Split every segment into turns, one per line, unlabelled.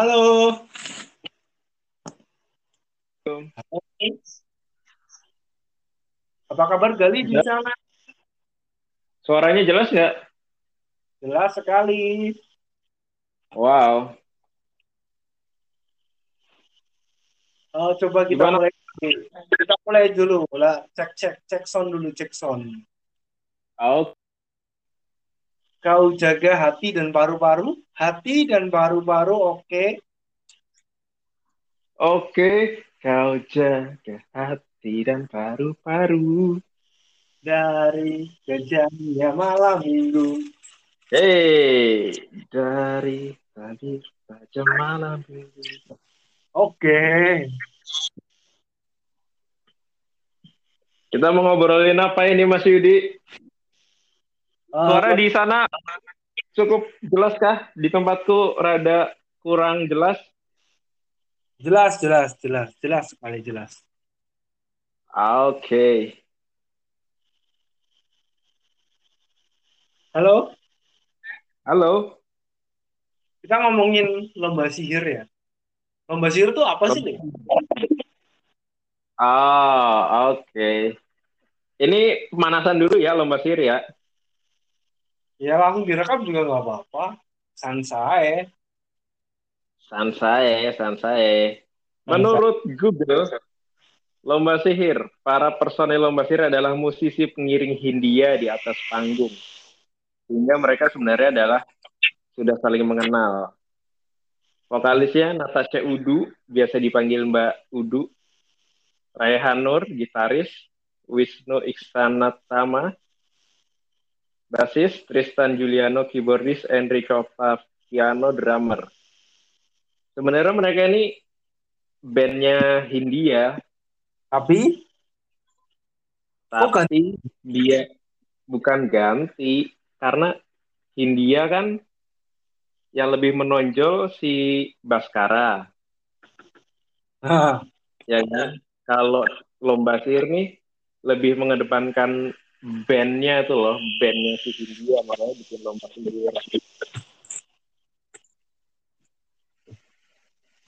Halo.
Halo.
Apa kabar Gali di sana?
Suaranya jelas nggak?
Jelas sekali.
Wow.
Oh, coba kita
Gimana?
mulai. Kita mulai dulu. Lah, cek cek cek sound dulu, cek sound.
Oh,
Kau jaga hati dan paru-paru. Hati dan paru-paru oke.
oke. Kau jaga hati dan paru-paru.
Dari kejamnya malam minggu.
Hei, dari tadi saja malam minggu.
Oke.
Kita mau ngobrolin apa ini Mas Yudi?
Eh,
Suara di sana cukup jelas kah? Di tempatku rada kurang jelas.
jelas, jelas, jelas, jelas sekali jelas.
Oke.
Halo,
Halo.
kita ngomongin lomba sihir ya. Lomba sihir itu apa sih?
Ah, oke. Ini pemanasan dulu ya lomba sihir ya.
Ya langsung direkam juga nggak apa-apa. Santai.
Sansae, sansae. Menurut Google, lomba sihir, para personel lomba sihir adalah musisi pengiring Hindia di atas panggung. Sehingga mereka sebenarnya adalah sudah saling mengenal. Vokalisnya Natasha Udu, biasa dipanggil Mbak Udu. Raihan Nur, gitaris. Wisnu Iksanatama, basis. Tristan Juliano, keyboardis. Enrico Paviano, drummer. Sebenarnya mereka ini bandnya Hindia,
Tapi, Oh,
tapi dia bukan ganti karena Hindia kan yang lebih menonjol si Baskara,
nah,
ya kan? Kalau lomba sihir nih lebih mengedepankan bandnya itu loh, bandnya si Hindia makanya bikin lomba sihir.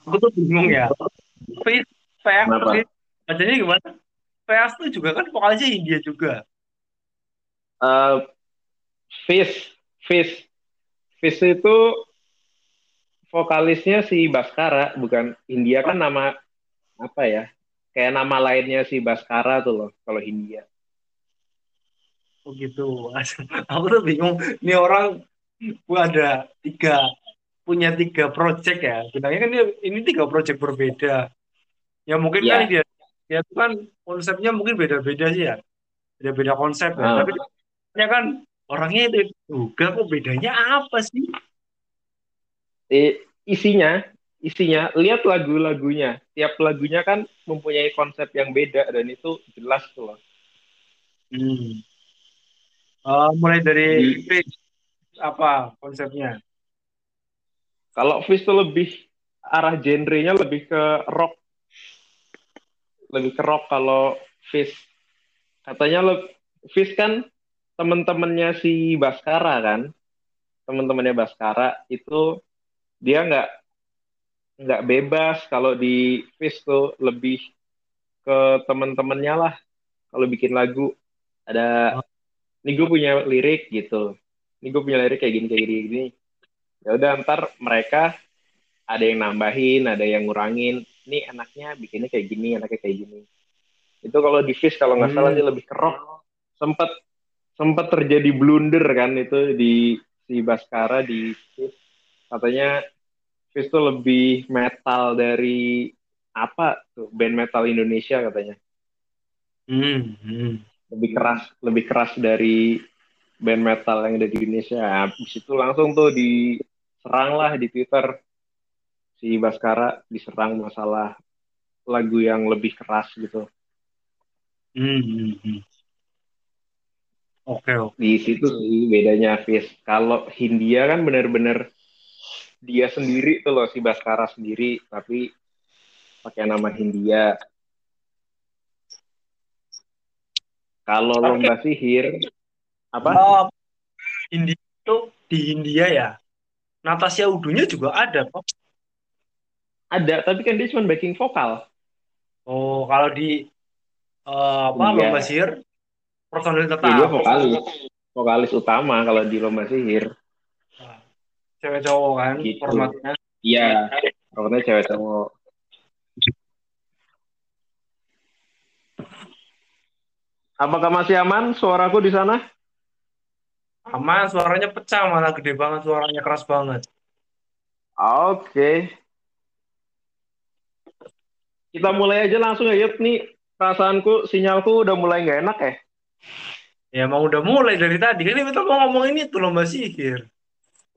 aku tuh bingung ya. Face, Face? Face, bacanya gimana? Face tuh juga kan vokalisnya India juga.
Eh, Fish, Fish, Fish itu vokalisnya si Baskara, bukan Hindia kan nama apa ya? Kayak nama lainnya si Baskara tuh loh, kalau Hindia.
Oh gitu. Aku tuh bingung. Ini orang gua ada tiga punya tiga project ya. Sebenarnya kan ini, ini tiga project berbeda. Ya mungkin kan
Ya.
dia ya itu kan konsepnya mungkin beda-beda sih ya. Beda-beda konsep ya.
Ah.
Tapi ya kan orangnya itu juga kok bedanya apa sih?
Eh, isinya, isinya, lihat lagu-lagunya. Tiap lagunya kan mempunyai konsep yang beda dan itu jelas tuh loh.
Hmm. Eh, mulai dari Face, apa konsepnya?
Kalau Fish tuh lebih arah genrenya lebih ke rock, lebih ke rock kalau Fish. Katanya le- Fish kan temen-temennya si Baskara kan, temen-temennya Baskara itu dia nggak nggak bebas kalau di Fish tuh lebih ke temen-temennya lah. Kalau bikin lagu ada nih gue punya lirik gitu. Nih gue punya lirik kayak gini kayak gini, gini. ya udah ntar mereka ada yang nambahin ada yang ngurangin. Nih enaknya bikinnya kayak gini enaknya kayak gini. Itu kalau di Fish kalau nggak salah
Hmm.
dia lebih kerok. Sempat sempat terjadi blunder kan itu di si Baskara di Fish katanya Fish tuh lebih metal dari apa tuh? Band metal Indonesia katanya.
Hmm, hmm.
Lebih keras lebih keras dari band metal yang ada di Indonesia. Habis itu langsung tuh diserang lah di Twitter. Si Baskara diserang masalah lagu yang lebih keras gitu.
Hmm, hmm, hmm. Oke, oke.
di situ sih bedanya Fis. Kalau Hindia kan bener-bener dia sendiri tuh loh si Baskara sendiri. Tapi pakai nama Hindia kalau
Tapi-
lomba sihir apa
Oh, India itu di India ya. Natasha Udunya juga ada kok.
ada tapi kan dia cuma backing vokal
Oh, kalau di eh, apa
Iya.
lomba sihir personil
Ya, dia
tetap
vokalis vokalis utama kalau di lomba sihir
Nah, cewek cowok kan
Gitu.
formatnya.
iya rokoknya cewek cowok apakah masih aman suaraku di sana
Aman, suaranya pecah malah gede banget, suaranya keras banget.
Oke. Kita mulai aja langsung ya, Yud. Nih, perasaanku, sinyalku udah mulai nggak enak ya.
Ya emang udah mulai dari tadi kan kita mau ngomong ini tuh lomba sihir.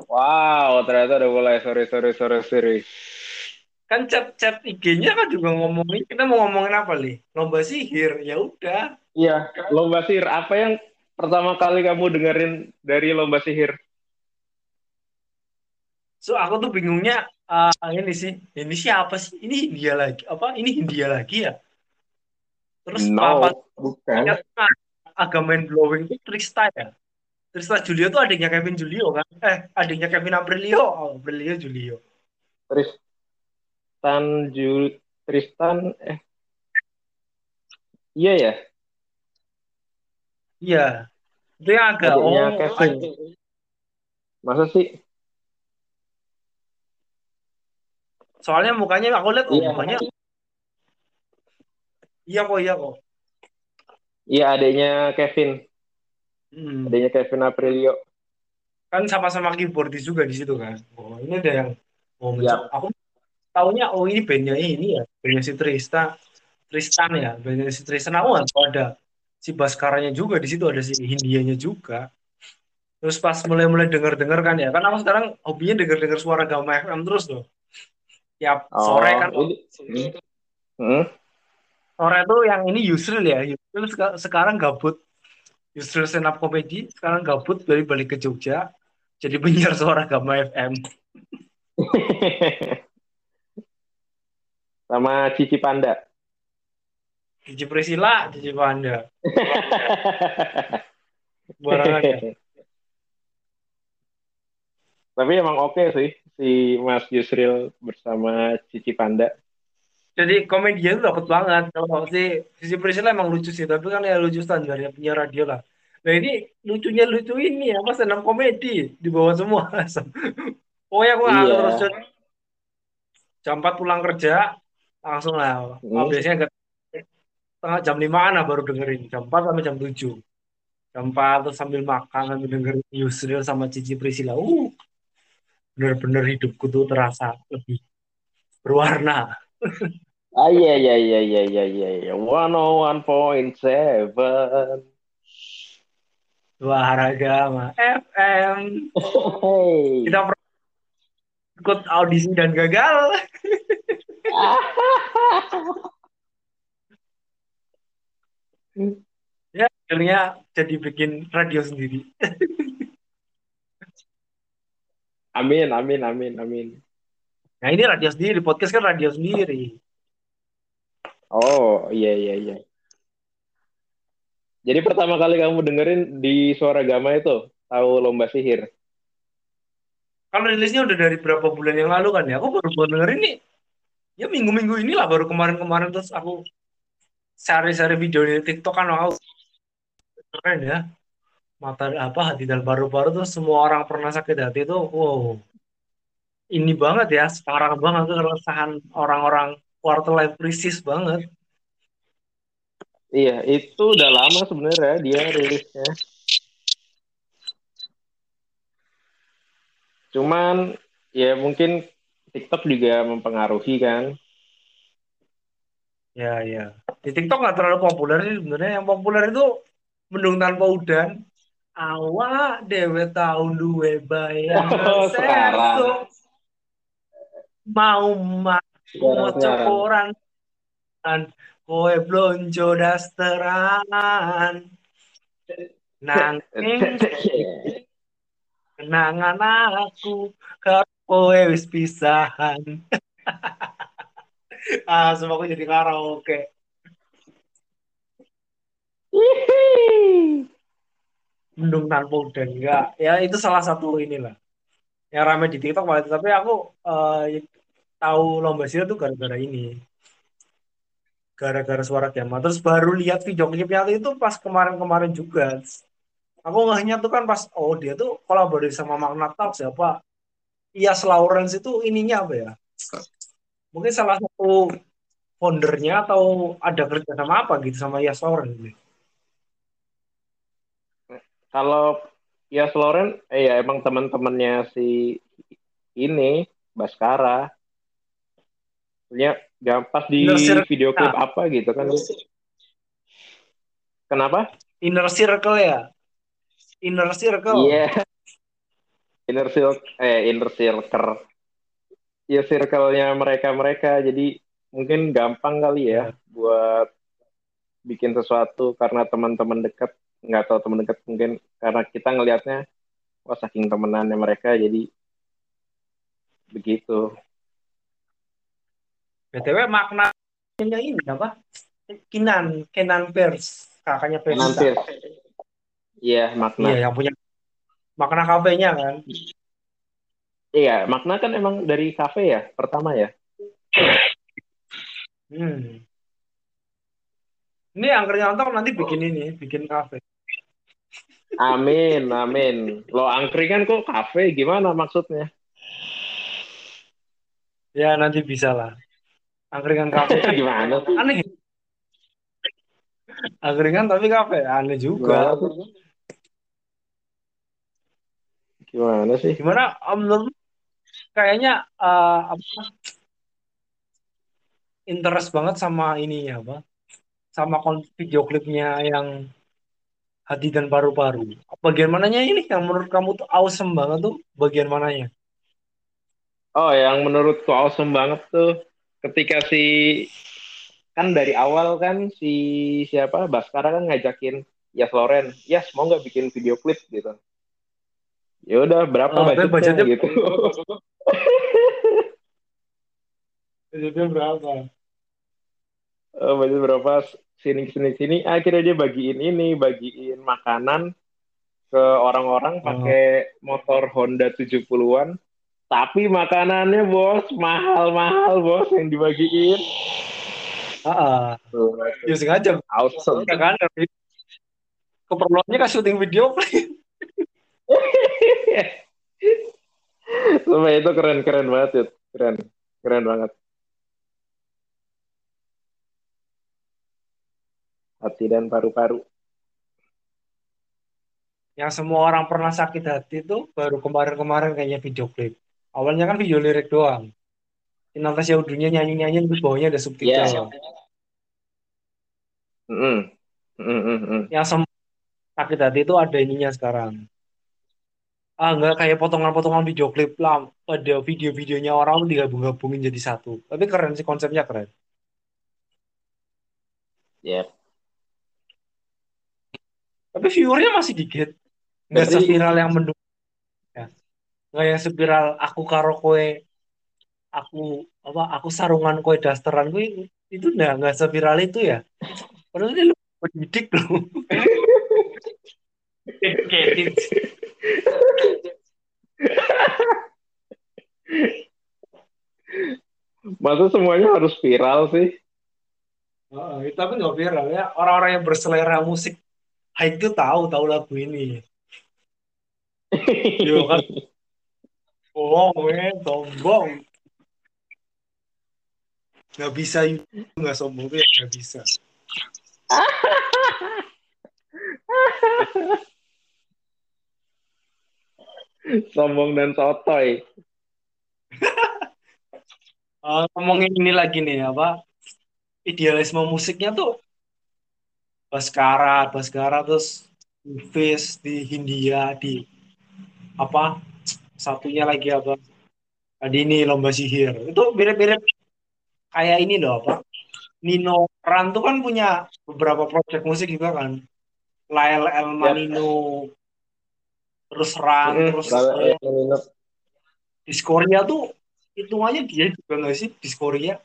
Wow, ternyata udah mulai. Sorry, sorry, sorry, sorry.
Kan chat-chat IG-nya kan juga ngomongin kita mau ngomongin apa nih? Lomba sihir. Ya udah.
Iya, lomba sihir. Apa yang pertama kali kamu dengerin dari lomba sihir?
So aku tuh bingungnya ah, ini sih. Ini siapa sih? Ini India lagi. Apa? Ini India lagi ya? Terus apa?
bukan.
Agak main blowing itu Trista ya. Trista Julio tuh adiknya Kevin Julio kan? Eh, adiknya Kevin Aprilio. Oh, Aprilio Julio.
Tristan, Jul, Tristan, eh. Iya ya,
Iya. Itu yang agak
adiknya
oh,
Kevin. Masa sih?
soalnya mukanya aku lihat
Iya.
mukanya iya kok iya kok.
Iya, adiknya Kevin.
Hmm.
Adiknya Kevin Aprilio.
Kan sama-sama keyboardis juga di situ kan. Oh, ini ada yang oh menco- aku taunya oh ini bandnya ini ya, bandnya si Trista Tristan ya, bandnya si Tristan aku nggak ada si Baskaranya juga di situ ada si Hindianya juga. Terus pas mulai-mulai denger-denger kan ya, kan aku sekarang hobinya denger-denger suara Gama FM terus loh. Tiap sore kan,
Oh, ini. Hmm.
sore tuh yang ini Yusril ya, Yusril seka- sekarang gabut. Yusril stand up comedy, sekarang gabut dari balik ke Jogja, jadi penyiar suara Gama FM.
Sama Cici Panda.
Cici Priscila, Cici Panda.
Tapi emang oke sih si Mas Yusril bersama Cici Panda.
Jadi komedinya itu dapat banget. Kalau si Cici Priscila emang lucu sih, tapi kan ya lucu standarnya punya radio lah. Nah ini lucunya lucu ini apa stand up komedi di bawah semua. Pokoknya aku
Iya.
Jon. jam 4 pulang kerja langsung lah.
Hmm.
Oh, biasanya ke tengah jam 5 lah baru dengerin. Jam 4 sampai jam 7. Jam 4 terus sambil makan sambil dengerin Yusril sama Cici Priscila. Uh, bener-bener hidupku tuh terasa lebih berwarna.
Ah iya iya iya iya iya iya iya. 101.7.
Waragama FM.
Hey.
Kita ikut audisi dan gagal. Ya, akhirnya jadi bikin radio sendiri.
Amin amin amin amin.
Nah, ini radio sendiri, podcast kan radio sendiri.
Oh iya iya iya. Jadi pertama kali kamu dengerin di Suara Gama itu tahu lomba sihir.
Kalau rilisnya udah dari berapa bulan yang lalu kan ya. Aku baru baru dengerin nih. Ya minggu-minggu inilah baru kemarin-kemarin terus aku share-share video di TikTok kan aku keren ya. Mata apa hati dan paru-paru tuh semua orang pernah sakit hati tuh wow. Ini banget ya, sekarang banget tuh keresahan orang-orang quarter life crisis banget.
Iya itu udah lama sebenarnya dia rilisnya. Cuman ya mungkin TikTok juga mempengaruhi kan.
Ya, ya. Di TikTok nggak terlalu populer sih sebenarnya. Yang populer itu Mendung Tanpa Udan. Awak dewe tahun duwe bayangan
Oh, sekarang.
Mau maku dan kowe blonjo dasteran. Nanging kenangan aku karo kowe wis pisahan. ah, semua aku jadi karaoke. Mendung tanpa udan enggak ya itu salah satu inilah yang ramai di TikTok malah tapi aku eh, tahu lomba sihir tuh gara-gara ini. Gara-gara suara Gema. Terus baru lihat video klipnya itu pas kemarin-kemarin juga. Aku ngehnya tuh kan pas, oh dia tuh kolaborasi sama Magna Talk siapa? Ias Lawrence itu ininya apa ya? Mungkin salah satu foundernya atau ada kerja sama apa gitu sama Ias Lawrence.
Kalau ya Loren, eh ya emang teman-temannya si ini Baskara. Ya, pas di
Inner
video klip apa gitu kan. Kenapa?
Inner Circle ya? Inner Circle.
Iya. Inner circle, eh inner circle. Ya circle-nya mereka-mereka. Jadi mungkin gampang kali ya buat bikin sesuatu karena teman-teman dekat nggak tahu teman dekat mungkin karena kita ngelihatnya wah saking temenannya mereka jadi begitu
BTW maknanya ini apa? Kinan, Kenan Pers, kakaknya.
Pierce. iya makna
Iya, yang punya makna kafenya kan.
iya makna kan emang dari kafe ya pertama ya
Hmm. Ini angkernya nonton nanti bikin ini, bikin kafe.
amin amin lo angkringan kok kafe gimana maksudnya
Ya nanti bisa lah. Angkringan kafe.
gimana
Aneh. Angkringan tapi kafe, aneh juga.
gimana gimana sih
Gimana um, menurut kayaknya eh, apa interest banget sama ininya apa? Sama video klipnya yang hati dan paru-paru. Bagian mananya ini yang menurut kamu tuh awesome banget tuh? Bagian mananya?
Oh, yang menurutku awesome banget tuh ketika si kan dari awal kan si siapa Baskara kan ngajakin Yas Loren, Yas mau nggak bikin video klip gitu. Ya udah berapa
Oh,
budgetnya
budgetnya-
gitu.
Jadi berapa?
Eh, budget berapa sini sini sini akhirnya dia bagiin ini, bagiin makanan ke orang-orang
Oh.
pakai motor Honda 70-an. Tapi makanannya bos mahal-mahal bos yang dibagiin.
Ah,
Tuh,
ya sengaja
awesome.
kan tapi keperluannya kan syuting video.
Sumpah itu keren-keren banget, Yud. Keren. Keren banget. Hati dan paru-paru.
Yang semua orang pernah sakit hati tuh baru kemarin-kemarin kayaknya video klip. Awalnya kan video lirik doang. Si Natasha Udunya nyanyi-nyanyi terus bawahnya ada subtitle.
Iya. Mm-mm. Mm-mm-mm.
Yang semua sakit hati itu ada ininya sekarang. Ah, nggak kayak potongan-potongan video klip lah. Pada video-videonya orang tuh digabung-gabungin jadi satu. Tapi keren sih konsepnya keren.
Yep.
Tapi viewernya masih dikit. Nggak
Berarti-
seviral yang mendukung. Ya. Nggak yang seviral aku karo kowe. Aku apa? Aku sarungan kowe dasteran kowe itu nggak nggak seviral itu ya. Padahal ini lu pendidik loh.
Masa semuanya harus viral sih?
Oh, tapi nggak viral ya. Orang-orang yang berselera musik high itu tahu tahu lagu ini. Iya kan? Bohong, weh, sombong. Nggak bisa itu nggak sombong tuh ya nggak bisa.
Sombong dan sotoy.
Eh, ngomongin ini lagi nih apa? Idealisme musiknya tuh Baskara, Baskara terus Fis di Hindia di apa? Satunya lagi apa? Tadi ini lomba sihir. Itu mirip-mirip kayak ini loh apa? Nino Ran tuh kan punya beberapa project musik juga kan. Lael El Manino, terus Ran,
Mm,
terus eh,
yang minum.
Discordia tuh hitungannya dia juga nggak sih Discordia?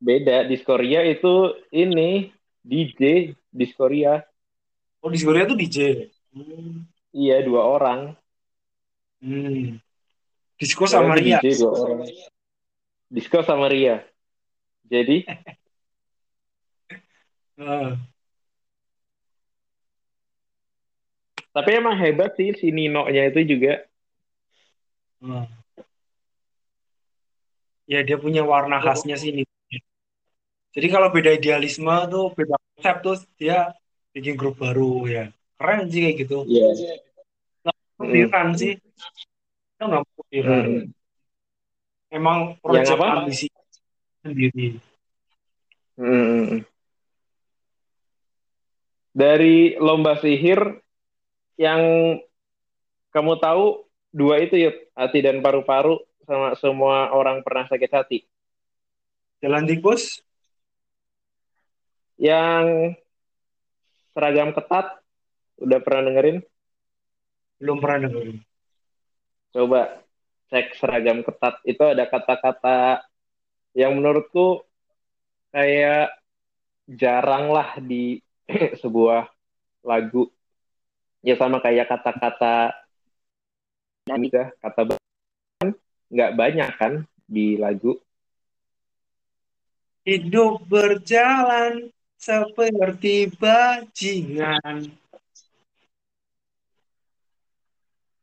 Beda, Discordia itu ini DJ Discordia.
Oh Discordia tuh DJ. Hmm.
Iya, dua orang.
Hmm. Disco sama Ria.
DJ dua orang. Disco sama Ria. Jadi
Heeh.
tapi emang hebat sih si Nino-nya itu juga.
Heeh. Ya dia punya warna khasnya sih ini. Jadi kalau beda idealisme tuh beda konsep tuh dia bikin grup baru ya. Keren sih kayak gitu.
Iya.
Putiran sih. Itu nggak putiran.
Hmm.
Emang
Yang
proyek
apa?
ambisi sendiri.
Hmm. Dari lomba sihir yang kamu tahu dua itu yuk hati dan paru-paru sama semua orang pernah sakit hati.
Jalan tikus
Yang seragam ketat udah pernah dengerin?
belum pernah dengerin.
Coba cek seragam ketat itu ada kata-kata yang menurutku kayak jarang lah di sebuah lagu. Ya sama kayak kata-kata bisa kata kan nggak banyak kan di lagu.
Hidup berjalan seperti bajingan.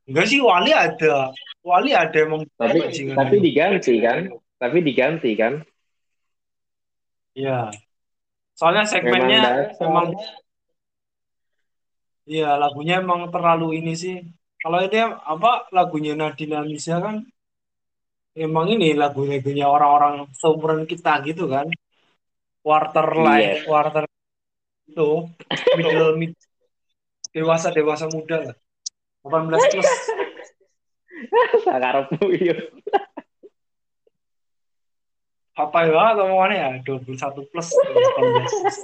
Enggak sih Wali ada. Wali ada emang
Tapi
bajingan.
tapi diganti kan? Tapi diganti kan?
Iya. Soalnya segmennya
Memang dasar.
Iya lagunya emang terlalu ini sih. Kalau ini apa lagunya Nadine Amizah kan emang ini lagu-lagunya orang-orang seumuran kita gitu kan. Quarter life,
Iya.
quarter itu middle mid dewasa dewasa muda lah. 18 plus.
Sakarepmu iya.
Apa ya omongannya ya 21 plus 18 plus.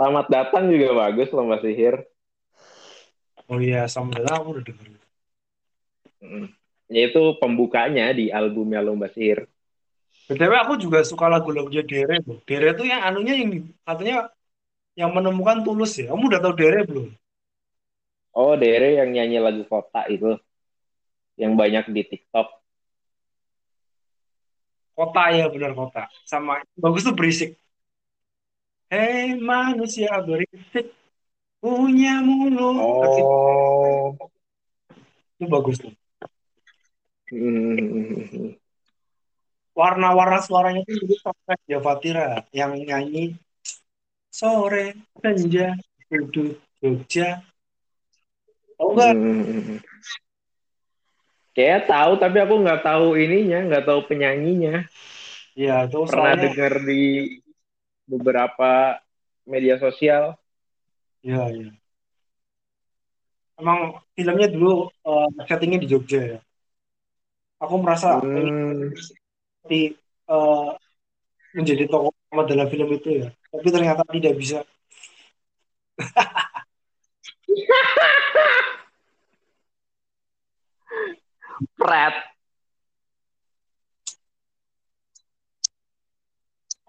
Selamat datang juga bagus lomba sihir.
Oh iya, sama dengan aku udah denger.
Mm. Yaitu pembukanya di albumnya lomba sihir.
BTW aku juga suka lagu-lagunya Dere loh. Dere tuh yang anunya ini katanya yang menemukan tulus ya. Kamu udah tahu Dere belum?
Oh, Dere yang nyanyi lagu kota itu. Yang banyak di TikTok.
Kota ya benar kota. Sama bagus tuh berisik. Hei manusia berisik punya mulut.
Oh.
Itu bagus tuh.
Hmm.
Warna-warna suaranya tuh jadi sampai Javatira yang nyanyi sore senja duduk Jogja. Tahu nggak?
Hmm. Kayak tahu tapi aku nggak tahu ininya, nggak tahu penyanyinya.
Iya, itu
Pernah
soalnya
dengar di beberapa media sosial.
Iya, iya. Emang filmnya dulu eh, settingnya di Jogja ya. Aku merasa
Hmm.
seperti eh, menjadi tokoh utama dalam film itu ya. Tapi ternyata tidak bisa.
Pret.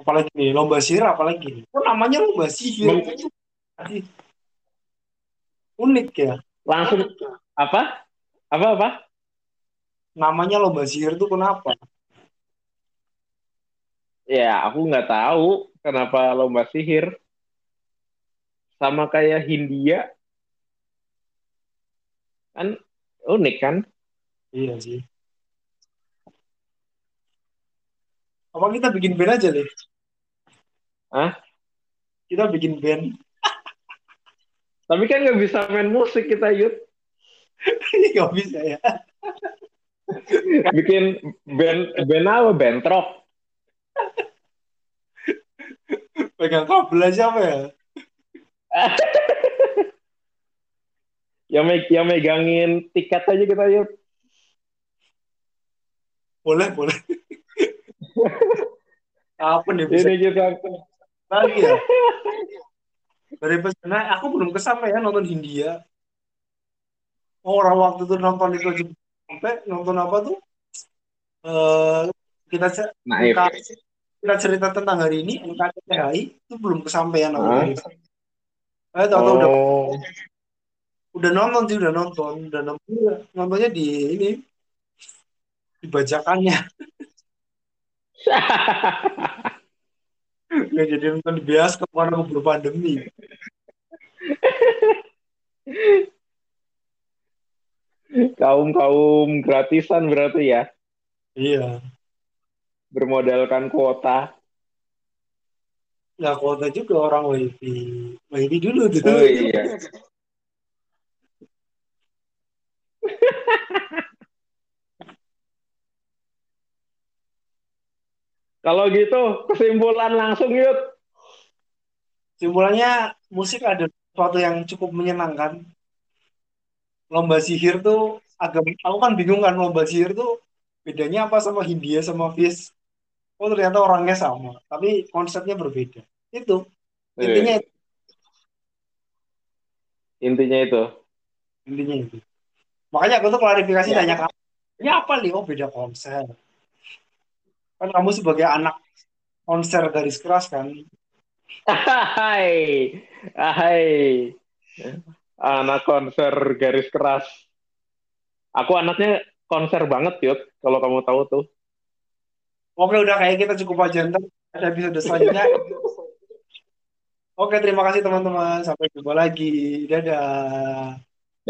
Apalagi nih, lomba sihir apalagi nih. Kok namanya lomba sihir? Unik ya.
Langsung apa? Apa apa?
Namanya lomba sihir itu kenapa?
Ya, aku nggak tahu kenapa lomba sihir. Sama kayak Hindia. Kan unik kan?
Iya sih. Apa kita bikin band aja, nih?
Hah?
Kita bikin band.
Tapi kan nggak bisa main musik kita, Yud.
Gak bisa ya.
Bikin band, band apa? Band rock.
Pegang kabel aja apa ya?
yang, me- yang megangin tiket aja kita, Yud.
Boleh, boleh. Apa nih bisa
Ini kita
lagi ya? Dari pesona, aku belum kesampe ya nonton Hindia. Oh, orang waktu itu nonton itu aja sampai nonton apa tuh? Eh kita
naif.
kita, kita cerita tentang hari ini NKCTHI itu belum kesampaian aku
Hah?
dari saya tahu-tahu udah
Oh,
udah nonton sih udah nonton udah nonton nontonnya di ini dibacakannya. Nggak jadi nonton di bioskop karena keburu pandemi.
kaum kaum gratisan berarti ya
Iya.
bermodalkan kuota
Nggak kuota juga orang WiFi. WiFi dulu tuh.
oh iya kalau gitu kesimpulan langsung yuk
Simpulannya musik ada sesuatu yang cukup menyenangkan. Lomba sihir tuh agak aku kan bingung kan lomba sihir tuh bedanya apa sama Hindia sama Fis. Oh ternyata orangnya sama, tapi konsepnya berbeda. Itu intinya
Eh, intinya itu
intinya itu. Makanya aku tuh klarifikasi
ya
tanya kamu, ini apa nih? Oh beda konser. Kan kamu sebagai anak konser garis keras kan.
hai hai anak konser garis keras aku anaknya konser banget yuk kalau kamu tahu tuh
Oke udah kayak kita cukup aja ntar ada episode selanjutnya. Oke terima kasih teman-teman. Sampai jumpa lagi. Dadah.